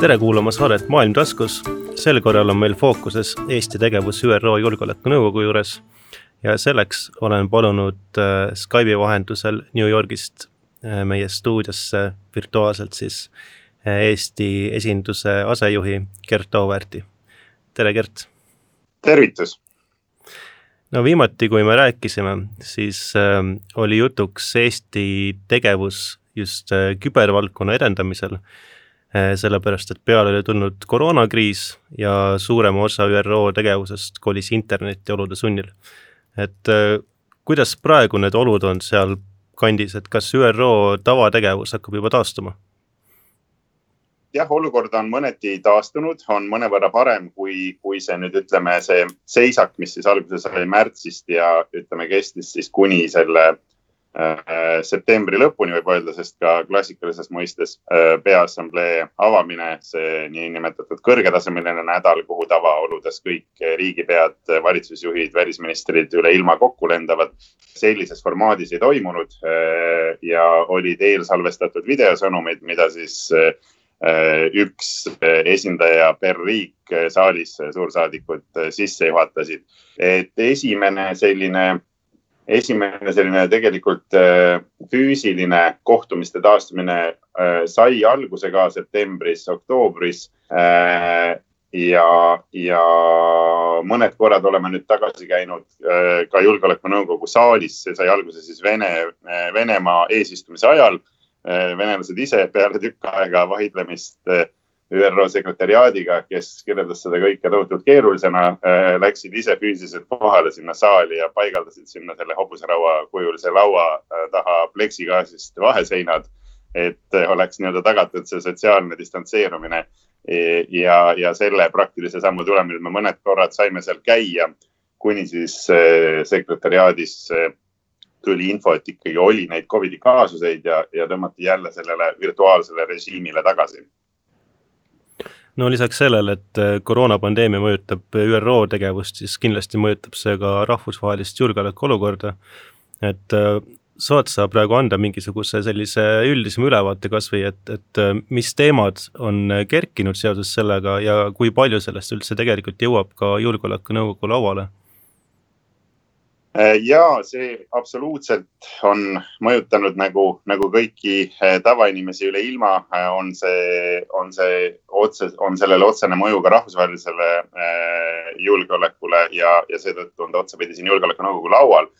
tere kuulama saadet Maailm taskus. sel korral on meil fookuses Eesti tegevus ÜRO Julgeolekunõukogu juures ja selleks olen palunud äh, Skype'i vahendusel New Yorgist äh, meie stuudiosse virtuaalselt siis äh, Eesti esinduse asejuhi Gert Auverti. tere, Gert! tervitus! no viimati, kui me rääkisime, siis oli jutuks Eesti tegevus just kübervaldkonna edendamisel sellepärast et peale oli tulnud koroonakriis ja suurema osa ÜRO tegevusest kolis internetti olude sunnil. et äh, kuidas praegu need olud on seal kandis, et kas ÜRO tavategevus hakkab juba taastuma? jah, olukord on mõneti taastunud, on mõnevõrra parem, kui, kui see nüüd ütleme, see seisak, mis siis alguse sai märtsist ja ütleme, kestis siis kuni selle äh, septembri lõpuni võib öelda, sest ka klassikalises mõistes äh, peaassamblee avamine, see niinimetatud kõrgetasemeline nädal, kuhu tavaoludes kõik riigipead, valitsusjuhid, välisministrid üle ilma kokku lendavad, sellises formaadis ei toimunud äh, ja olid eelsalvestatud videosõnumid, mida siis äh, Äh, üks äh, esindaja per riik äh, saalis, suursaadikud sisse juhatasid. et esimene selline, esimene selline tegelikult füüsiline kohtumiste taastumine sai alguse ka septembris, oktoobris. ja, ja mõned korrad oleme nüüd tagasi käinud ka julgeolekunõukogu saalis, see sai alguse siis Vene, Venemaa eesistumise ajal Äh, venelased ise peale tükk aega vaidlemist äh, ÜRO sekretäriaadiga, kes kirjeldas seda kõike tohutult keerulisena, äh, läksid ise füüsiliselt kohale sinna saali ja paigaldasid sinna selle hobuseraua kujulise laua taha pleksigaasist vaheseinad. et oleks nii-öelda tagatud see sotsiaalne distantseerumine e, ja, ja selle praktilise sammu tulemil me mõned korrad saime seal käia, kuni siis sekretäriaadis tuli info, et ikkagi oli neid Covidi kaasuseid ja, ja tõmmati jälle sellele virtuaalsele režiimile tagasi. No lisaks sellele, et äh, koroonapandeemia mõjutab ÜRO tegevust, siis kindlasti mõjutab see ka rahvusvahelist julgeolekuolukorda. et äh, saad sa praegu anda mingisuguse sellise üldisema ülevaate kasvõi, et, et äh, mis teemad on kerkinud seoses sellega ja kui palju sellest üldse tegelikult jõuab ka Julgeolekunõukogu lauale Äh, ja see absoluutselt on mõjutanud nagu, nagu kõiki äh, tavainimesi üle ilma, äh, on see, on see otse, on sellel otsene mõju ka rahvusvahelisele julgeolekule ja, ja seetõttu on ta otsapidi siin Julgeolekunõukogu laual.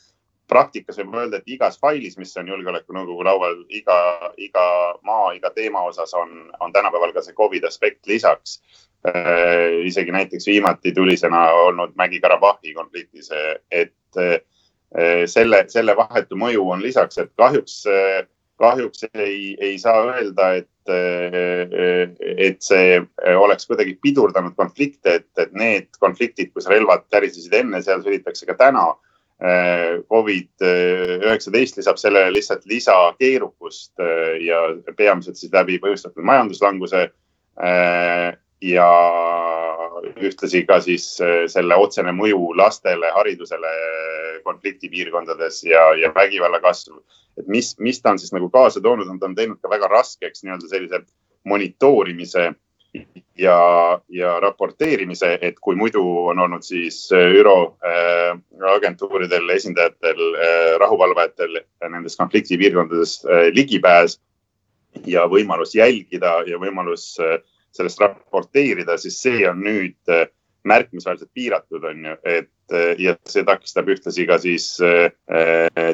praktikas võib öelda, et igas failis, mis on Julgeolekunõukogu laual, iga, iga maa, iga teema osas on, on tänapäeval ka see Covid aspekt lisaks isegi näiteks viimati tulisena olnud Mägi-Karabahhi konfliktis, et Eh, selle, selle vahetu mõju on lisaks, et kahjuks, eh, kahjuks ei, ei saa öelda, et, eh, et see oleks kuidagi pidurdanud konflikte, et, et need konfliktid, kus relvad tärisesid enne, seal sõditakse ka täna. Covid üheksateist lisab sellele lihtsalt lisakeerukust ja peamiselt siis läbi põhjustatud majanduslanguse ja ühtlasi ka siis äh, selle otsene mõju lastele, haridusele konfliktipiirkondades ja, ja vägivalla kasv. et mis, mis ta on siis nagu kaasa toonud, on ta on teinud ka väga raskeks nii-öelda sellise monitoorimise ja, ja raporteerimise, et kui muidu on olnud siis äh, ÜRO äh, agentuuridel, esindajatel äh,, rahuvalvajatel nendes konfliktipiirkondades äh, ligipääs ja võimalus jälgida ja võimalus äh, sellest raporteerida, siis see on nüüd äh, märkimisväärselt piiratud, on ju, et äh, ja see takistab ühtlasi ka siis äh,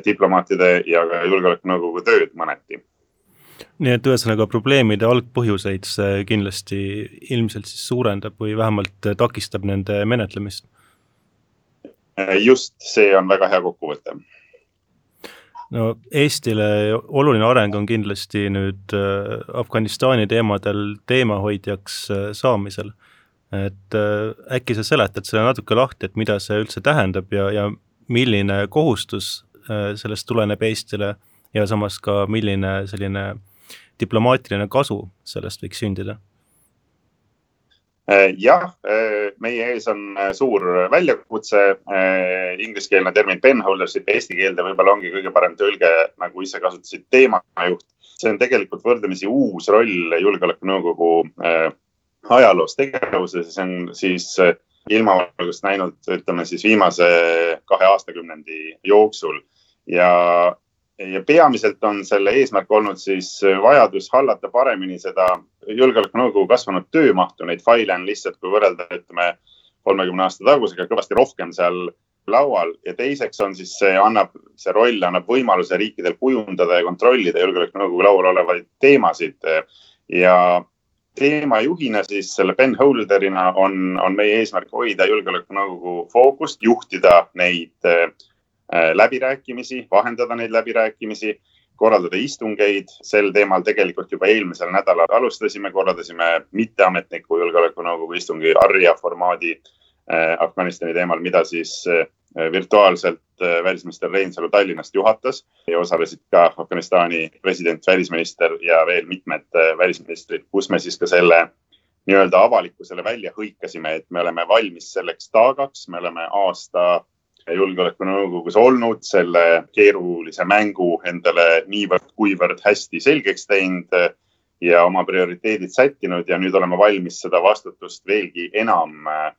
diplomaatide ja ka julgeolekunõukogu tööd mõneti nii et ühesõnaga probleemide algpõhjuseid see kindlasti ilmselt siis suurendab või vähemalt takistab nende menetlemist. just, see on väga hea kokkuvõte no Eestile oluline areng on kindlasti nüüd äh, Afganistani teemadel teemahoidjaks äh, saamisel. et äh, äkki sa seletad selle natuke lahti, et mida see üldse tähendab ja, ja milline kohustus sellest tuleneb Eestile ja samas ka milline selline diplomaatiline kasu sellest võiks sündida jah, äh, meie ees on äh, suur väljakutse. Ingliskeelne termin penholdership eesti keelde võib-olla ongi kõige parem tõlge, nagu ise kasutasid, teemajuht. see on tegelikult võrdlemisi uus roll julgeolekunõukogu ajaloos tegevuses see on siis ilmavalgust näinud, ütleme siis viimase kahe aastakümnendi jooksul ja ja peamiselt on selle eesmärk olnud siis vajadus hallata paremini seda julgeolekunõukogu kasvanud töömahtu, neid faile on lihtsalt, kui võrrelda, ütleme kolmekümne aasta tagusega kõvasti rohkem seal laual ja teiseks on siis see annab, see roll annab võimaluse riikidel kujundada ja kontrollida julgeolekunõukogu laual olevaid teemasid. ja teemajuhina siis selle penholder'ina on, on meie eesmärk hoida julgeolekunõukogu fookust, juhtida neid Äh, läbirääkimisi, vahendada neid läbirääkimisi, korraldada istungeid. sel teemal tegelikult juba eelmisel nädalal alustasime, korraldasime mitteametniku julgeolekunõukogu istungi Arja formaadi äh, Afganistani teemal, mida siis äh, virtuaalselt välisminister Reinsalu Tallinnast juhatas ja osalesid ka Afganistani president, välisminister ja veel mitmed välisministrid, kus me siis ka selle nii-öelda avalikkusele välja hõikasime, et me oleme valmis selleks taagaks, me oleme aasta julgeolekunõukogus olnud, selle keerulise mängu endale niivõrd-kuivõrd hästi selgeks teinud ja oma prioriteedid sättinud ja nüüd oleme valmis seda vastutust veelgi enam äh,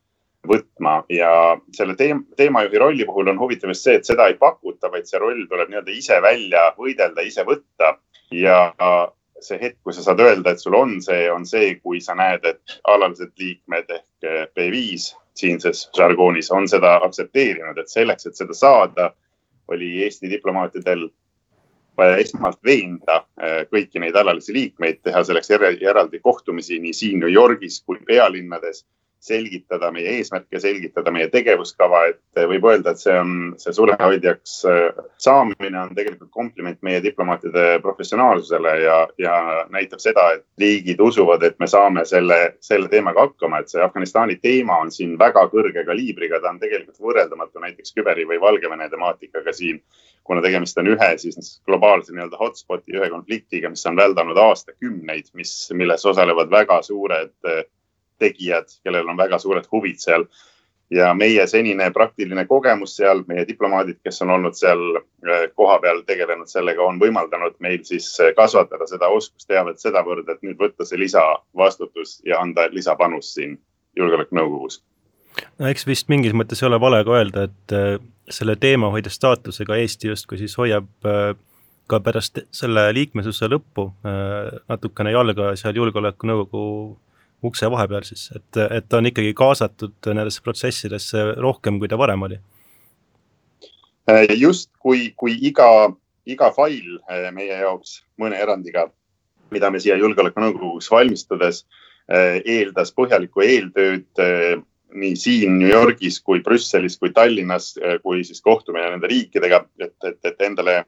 võtma. Ja selle teema, teemajuhi rolli puhul on huvitav just see, et seda ei pakuta, vaid see roll tuleb nii-öelda ise välja võidelda, ise võtta. Ja see hetk, kui sa saad öelda, et sul on see, on see, kui sa näed, et alalised liikmed ehk B5 siinses žargoonis on seda aktsepteerinud, et selleks, et seda saada, oli Eesti diplomaatidel vaja esmalt veenda äh, kõiki neid alalisi liikmeid, teha selleks eraldi kohtumisi nii siin New Yorgis kui pealinnades selgitada meie eesmärke, selgitada meie tegevuskava, et võib öelda, et see on, see sulehoidjaks äh, saamine on tegelikult kompliment meie diplomaatide professionaalsusele ja, ja näitab seda, et riigid usuvad, et me saame selle, selle teemaga hakkama, et see Afganistani teema on siin väga kõrge kaliibriga, ta on tegelikult võrreldamatu näiteks küberi või Valgevene temaatikaga siin. Kuna tegemist on ühe siis globaalse nii-öelda hotspot'i, ühe konfliktiga, mis on väldanud aastakümneid, mis, milles osalevad väga suured tegijad, kellel on väga suured huvid seal. ja meie senine praktiline kogemus seal, meie diplomaadid, kes on olnud seal äh, kohapeal tegelenud sellega, on võimaldanud meil siis äh, kasvatada seda oskusteavet sedavõrd, et nüüd võtta see lisavastutus ja anda lisapanus siin julgeolekunõukogus no eks vist mingis mõttes ei ole vale ka öelda, et äh, selle teemahoidja staatusega Eesti justkui siis hoiab ka pärast selle liikmesuse lõppu natukene jalga seal Julgeolekunõukogu ukse vahepeal siis, et, et ta on ikkagi kaasatud nendesse protsessidesse rohkem, kui ta varem oli? Just, kui, kui iga, iga fail äh, meie jaoks mõne erandiga, mida me siia Julgeolekunõukogus valmistudes äh, eeldas põhjalikku eeltööd nii siin New Yorgis kui Brüsselis kui Tallinnas, kui siis kohtumine nende riikidega, et, et, et endale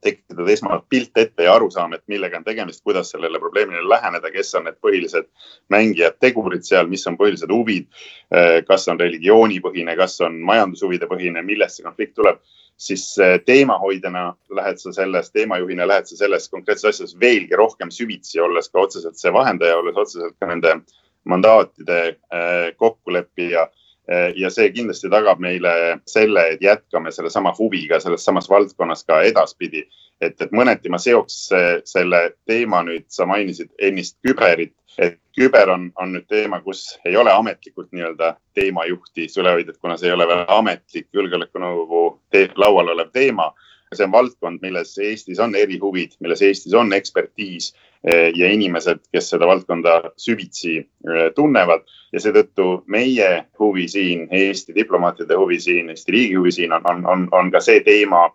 tekitada esmalt pilt ette ja arusaam, et millega on tegemist, kuidas sellele probleemile läheneda, kes on need põhilised mängijad, tegurid seal, mis on põhilised huvid. Eh, kas on religioonipõhine, kas on majandushuvide põhine, millest see konflikt tuleb, siis teemahoidjana lähed sa selles, teemajuhina lähed sa selles konkreetses asjas veelgi rohkem süvitsi, olles ka otseselt see vahendaja, olles otseselt ka nende mandaatide eh, kokkuleppija Eh, ja see kindlasti tagab meile selle, et jätkame sellesama huviga selles samas valdkonnas ka edaspidi. et, et mõneti ma seoks selle teema nüüd, sa mainisid ennist küberit, et küber on, on nüüd teema, kus ei ole ametlikult nii-öelda teemajuhti sülehoidjat, kuna see ei ole veel ametlik julgeolekunõukogu laual olev teema. See on valdkond, milles Eestis on erihuvid, milles Eestis on ekspertiis. eh, ja inimesed, kes seda valdkonda süvitsi eh, tunnevad ja seetõttu meie huvi siin, Eesti diplomaatide huvi siin, Eesti riigi huvi siin on, on, on, on ka see teema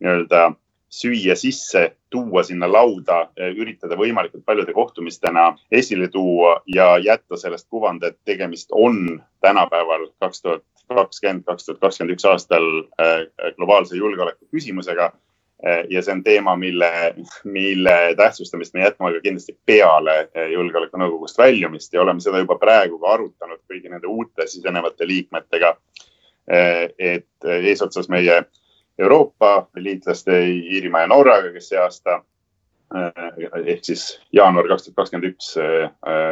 nii-öelda süüa sisse, tuua sinna lauda, eh, üritada võimalikult paljude kohtumistena esile tuua ja jätta sellest kuvand, et tegemist on tänapäeval kaks tuhat kakskümmend, kaks tuhat kakskümmend üks aastal globaalse julgeoleku küsimusega. Äh, ja see on teema, mille, mille tähtsustamist me jätame ka kindlasti peale äh, julgeolekunõukogust väljumist ja oleme seda juba praegu ka arutanud kõigi nende uute sisenevate liikmetega. et eesotsas meie Euroopa liitlaste Iirimaa ja Norraga, kes see aasta ehk siis jaanuar kaks tuhat kakskümmend üks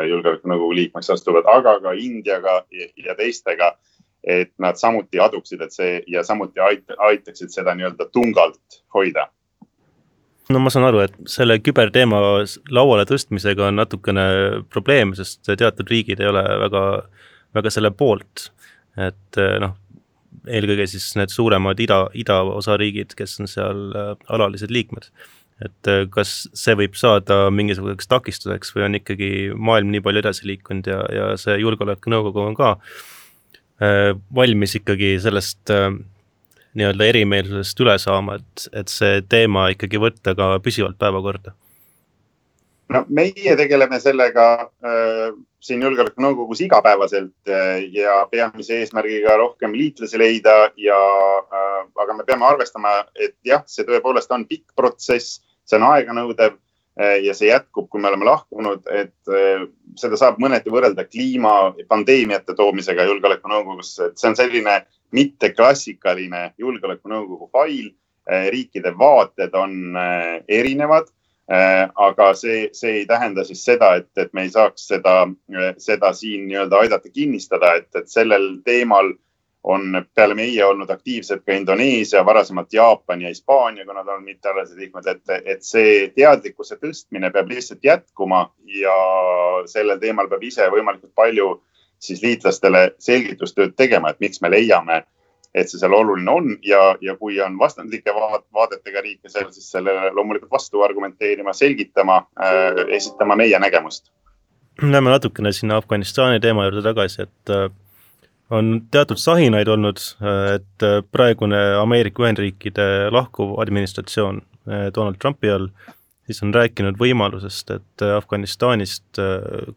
julgeolekunõukogu liikmeks astuvad, aga ka Indiaga ja teistega et nad samuti aduksid, et see ja samuti ait, aitaksid seda nii-öelda tungalt hoida no ma saan aru, et selle küberteema lauale tõstmisega on natukene probleem, sest teatud riigid ei ole väga, väga selle poolt. et noh, eelkõige siis need suuremad ida, idaosa riigid, kes on seal äh, alalised liikmed. et äh, kas see võib saada mingisuguseks takistuseks või on ikkagi maailm nii palju edasi liikunud ja, ja see julgeolekunõukogu on ka äh, valmis ikkagi sellest äh, nii-öelda erimeelsusest üle saama, et, et see teema ikkagi võtta ka püsivalt päevakorda. No meie tegeleme sellega äh, siin Julgeolekunõukogus igapäevaselt äh, ja peamise eesmärgiga rohkem liitlasi leida ja äh,, aga me peame arvestama, et jah, see tõepoolest on pikk protsess, see on aeganõudev äh, ja see jätkub, kui me oleme lahkunud, et äh, seda saab mõneti võrrelda kliimapandeemiate toomisega Julgeolekunõukogusse, et see on selline mitteklassikaline Julgeolekunõukogu fail äh,. riikide vaated on erinevad aga see, see ei tähenda siis seda, et, et me ei saaks seda, seda siin nii-öelda aidata kinnistada, et, et sellel teemal on peale meie olnud aktiivsed ka Indoneesia, varasemalt Jaapan ja Hispaania, kuna nad on mittealased liikmed, et, et see teadlikkuse tõstmine peab lihtsalt jätkuma ja sellel teemal peab ise võimalikult palju siis liitlastele selgitustööd tegema, et miks me leiame et see seal oluline on ja, ja kui on vastandlike vaadetega riike seal, siis sellele loomulikult vastu argumenteerima, selgitama äh,, esitama meie nägemust. Lähme natukene sinna Afganistani teema juurde tagasi, et äh, on teatud sahinaid olnud, äh, et äh, praegune Ameerika Ühendriikide lahkuv administratsioon äh, Donald Trumpi all siis on rääkinud võimalusest, et Afganistanist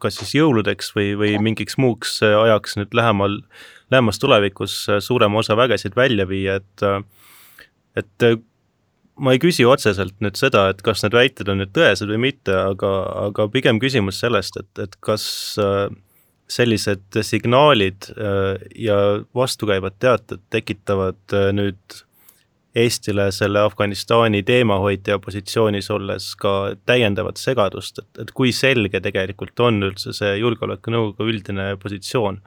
kas siis jõuludeks või, või mingiks muuks ajaks nüüd lähemal lähemas tulevikus äh, suurema osa vägesid välja viia, et äh, et äh, ma ei küsi otseselt nüüd seda, et kas need väited on nüüd tõesed või mitte, aga, aga pigem küsimus sellest, et, et kas sellised signaalid ja vastukäivad teated tekitavad nüüd Eestile selle Afganistani teemahoidja positsioonis olles ka täiendavat segadust, et, et kui selge tegelikult on üldse see Julgeolekunõukogu üldine positsioon?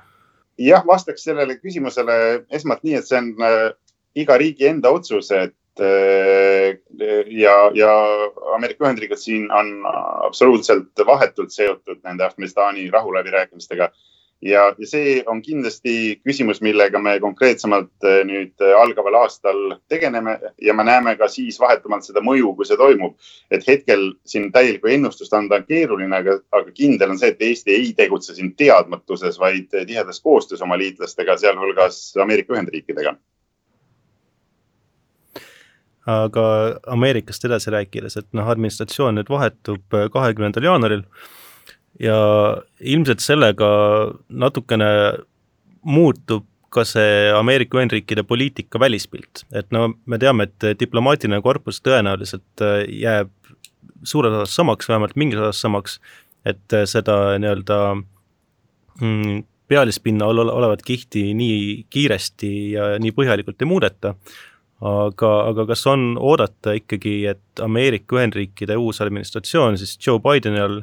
Jah, vastaks sellele küsimusele esmalt nii, et see on äh, iga riigi enda otsus, et äh, ja, ja Ameerika Ühendriigid siin on absoluutselt vahetult seotud nende Afganistani rahuläbirääkimistega ja, ja see on kindlasti küsimus, millega me konkreetsemalt eh, nüüd eh, algaval aastal tegeleme ja me näeme ka siis vahetumalt seda mõju, kui see toimub. et hetkel siin täielikku ennustust anda on keeruline, aga, aga kindel on see, et Eesti ei tegutse siin teadmatuses, vaid tihedas koostöös oma liitlastega, sealhulgas Ameerika Ühendriikidega aga Ameerikast edasi rääkides, et noh, administratsioon nüüd vahetub eh, kahekümnendal jaanuaril ja ilmselt sellega natukene muutub ka see Ameerika Ühendriikide poliitika välispilt, et no me teame, et diplomaatiline korpus tõenäoliselt äh, jääb suures osas samaks, vähemalt mingis osas samaks, et äh, seda nii-öelda mm, pealispinna all olevat kihti nii kiiresti ja nii põhjalikult ei muudeta, aga, aga kas on oodata ikkagi, et Ameerika Ühendriikide uus administratsioon siis Joe Bideni all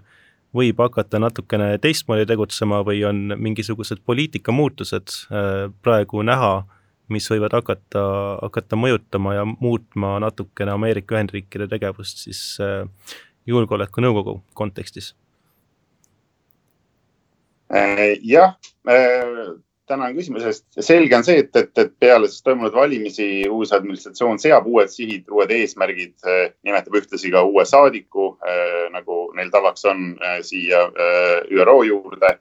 võib hakata natukene teistmoodi tegutsema või on mingisugused poliitika muutused äh, praegu näha, mis võivad hakata, hakata mõjutama ja muutma natukene Ameerika Ühendriikide tegevust siis äh, julgeolekunõukogu kontekstis? Äh, jah, tänan küsimuse eest. selge on see, et, et, et peale siis toimunud valimisi uus administratsioon seab uued sihid, uued eesmärgid, eh, nimetab ühtlasi ka uue saadiku, eh, nagu neil tavaks on, eh, siia ÜRO juurde.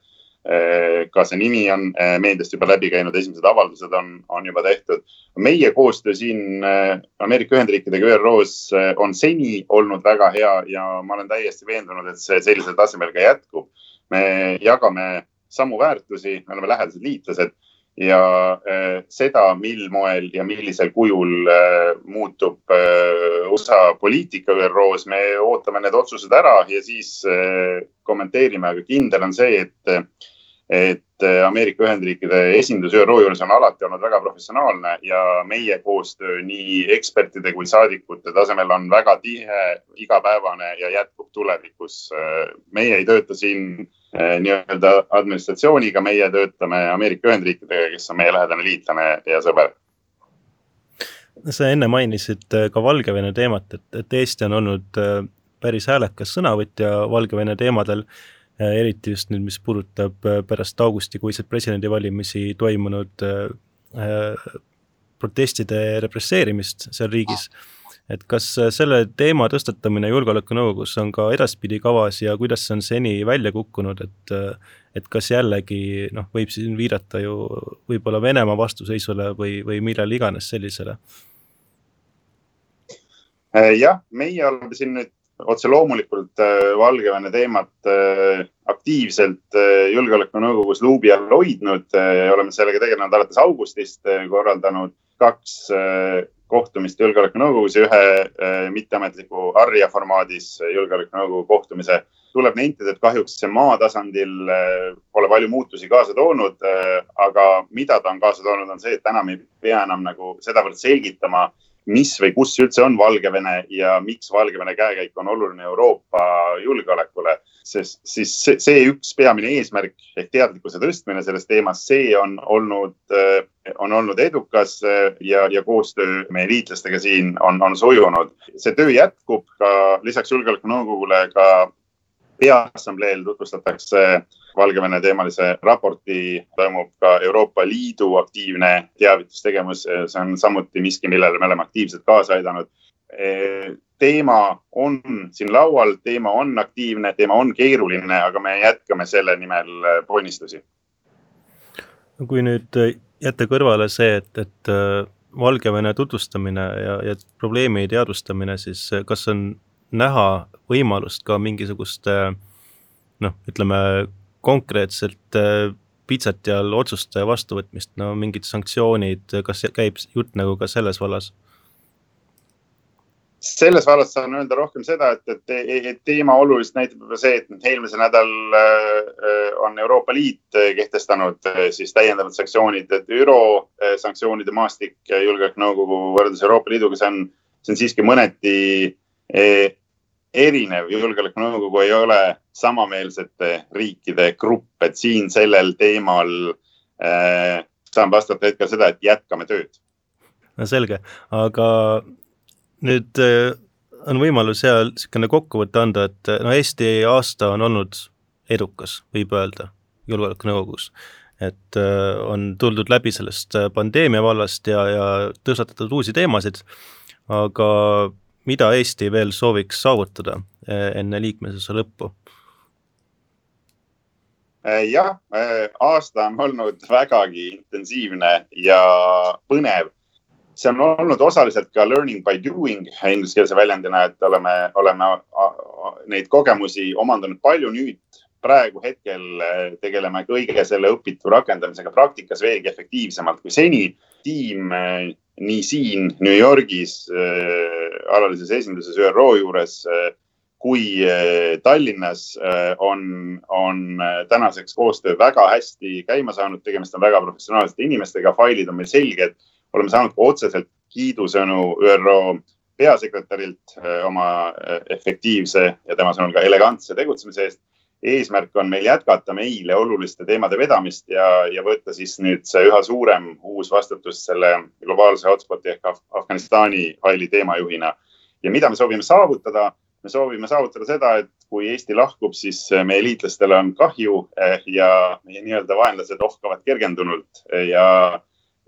ka see nimi on meediast juba läbi käinud, esimesed avaldused on, on juba tehtud. meie koostöö siin Ameerika Ühendriikidega ÜRO-s on seni olnud väga hea ja ma olen täiesti veendunud, et see sellisel tasemel ka jätkub. me jagame samu väärtusi, me oleme lähedased liitlased ja äh, seda, mil moel ja millisel kujul äh, muutub äh, USA poliitika ÜRO-s, me ootame need otsused ära ja siis kommenteerime, aga kindel on see, et, et Ameerika Ühendriikide esindus ÜRO juures on alati olnud väga professionaalne ja meie koostöö nii ekspertide kui saadikute tasemel on väga tihe, igapäevane ja jätkub tulevikus. meie ei tööta siin Eh, nii-öelda administratsiooniga, meie töötame Ameerika Ühendriikidega, kes on meie lähedane liitlane ja sõber. sa enne mainisid ka Valgevene teemat, et, et Eesti on olnud päris häälekas sõnavõtja Valgevene teemadel, eriti just nüüd, mis puudutab pärast augustikuiseid presidendivalimisi toimunud protestide represseerimist seal riigis et kas äh, selle teema tõstatamine Julgeolekunõukogus on ka edaspidi kavas ja kuidas see on seni välja kukkunud, et äh, et kas jällegi noh, võib siin viidata ju võib-olla Venemaa vastuseisule või, või millele iganes sellisele? Äh, jah, meie oleme siin nüüd otse loomulikult Valgevene teemat aktiivselt Julgeolekunõukogus luubi all hoidnud, oleme sellega tegelenud alates augustist, korraldanud kaks kohtumist Julgeolekunõukogus ja ühe äh, mitteametliku Arria formaadis Julgeolekunõukogu kohtumise. tuleb nentida, et kahjuks see maatasandil äh, pole palju muutusi kaasa toonud. Äh, aga mida ta on kaasa toonud, on see, et täna me ei pea enam nagu sedavõrd selgitama, mis või kus üldse on Valgevene ja miks Valgevene käekäik on oluline Euroopa julgeolekule sest siis see, see üks peamine eesmärk ehk teadlikkuse tõstmine sellest teemast, see on olnud, äh, on olnud edukas äh, ja, ja koostöö meie liitlastega siin on, on sujunud. see töö jätkub ka lisaks Julgeolekunõukogule ka Peaassambleel tutvustatakse Valgevene teemalise raporti, toimub ka Euroopa Liidu aktiivne teavitustegevus, see on samuti miski, millele me oleme aktiivselt kaasa aidanud. Teema on siin laual, teema on aktiivne, teema on keeruline, aga me jätkame selle nimel äh, ponnistusi. kui nüüd äh, jätta kõrvale see, et, et äh, Valgevene tutvustamine ja, ja probleemi teadvustamine, siis kas on näha võimalust ka mingisuguste noh, ütleme konkreetselt pitsati all otsuste vastuvõtmist, no mingid sanktsioonid, kas käib jutt nagu ka selles vallas? selles vallas saan öelda rohkem seda, et, et, et teema oluliselt näitab juba see, et eelmisel nädalal äh, on Euroopa Liit kehtestanud äh, siis täiendavad sanktsioonid, et ÜRO äh, sanktsioonide maastik julgeolekunõukogu võrreldes Euroopa Liiduga, see on, see on siiski mõneti erinev. julgeolekunõukogu ei ole samameelsete riikide grupp, et siin sellel teemal äh, saan vastata hetkel seda, et jätkame tööd. no selge, aga nüüd äh, on võimalus hea niisugune kokkuvõte anda, et äh, no Eesti aasta on olnud edukas, võib öelda, Julgeolekunõukogus. et äh, on tuldud läbi sellest pandeemia vallast ja, ja tõstatatud uusi teemasid, aga mida Eesti veel sooviks saavutada enne liikmesuse lõppu? jah, aasta on olnud vägagi intensiivne ja põnev see on olnud osaliselt ka learning by doing ingliskeelse väljendina, et oleme, oleme neid kogemusi omandanud palju nüüd praegu hetkel eh, tegeleme kõige selle õpitu rakendamisega praktikas veelgi efektiivsemalt kui seni. tiim eh, nii siin New Yorgis äh, alalises esinduses ÜRO juures kui Tallinnas on, on tänaseks koostöö väga hästi käima saanud, tegemist on väga professionaalsete inimestega, failid on meil selged oleme saanud ka otseselt kiidusõnu ÜRO peasekretärilt oma efektiivse ja tema sõnul ka elegantse tegutsemise eest. Eesmärk on meil jätkata meile oluliste teemade vedamist ja, ja võtta siis nüüd see üha suurem uus vastutus selle globaalse hotspoti ehk Af Afganistani halli teemajuhina. ja mida me soovime saavutada? me soovime saavutada seda, et kui Eesti lahkub, siis meie liitlastele on kahju eh, ja meie nii-öelda vaenlased ohkavad kergendunult ja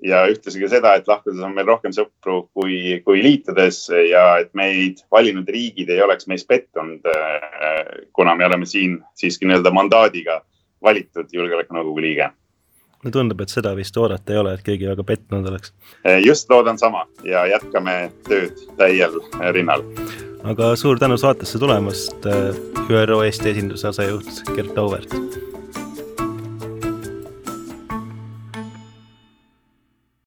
ja ühtlasi ka seda, et lahkudes on meil rohkem sõpru kui, kui liitudes ja et meid valinud riigid ei oleks meis pettunud, äh, kuna me oleme siin siiski nii-öelda mandaadiga valitud julgeolekunõukogu liige. no tundub, et seda vist oodata ei ole, et keegi väga pettunud oleks. Äh, just loodan sama ja jätkame tööd täiel rinnal. aga suur tänu saatesse tulemast, äh, ÜRO Eesti esinduse asejuht Gert Auväärt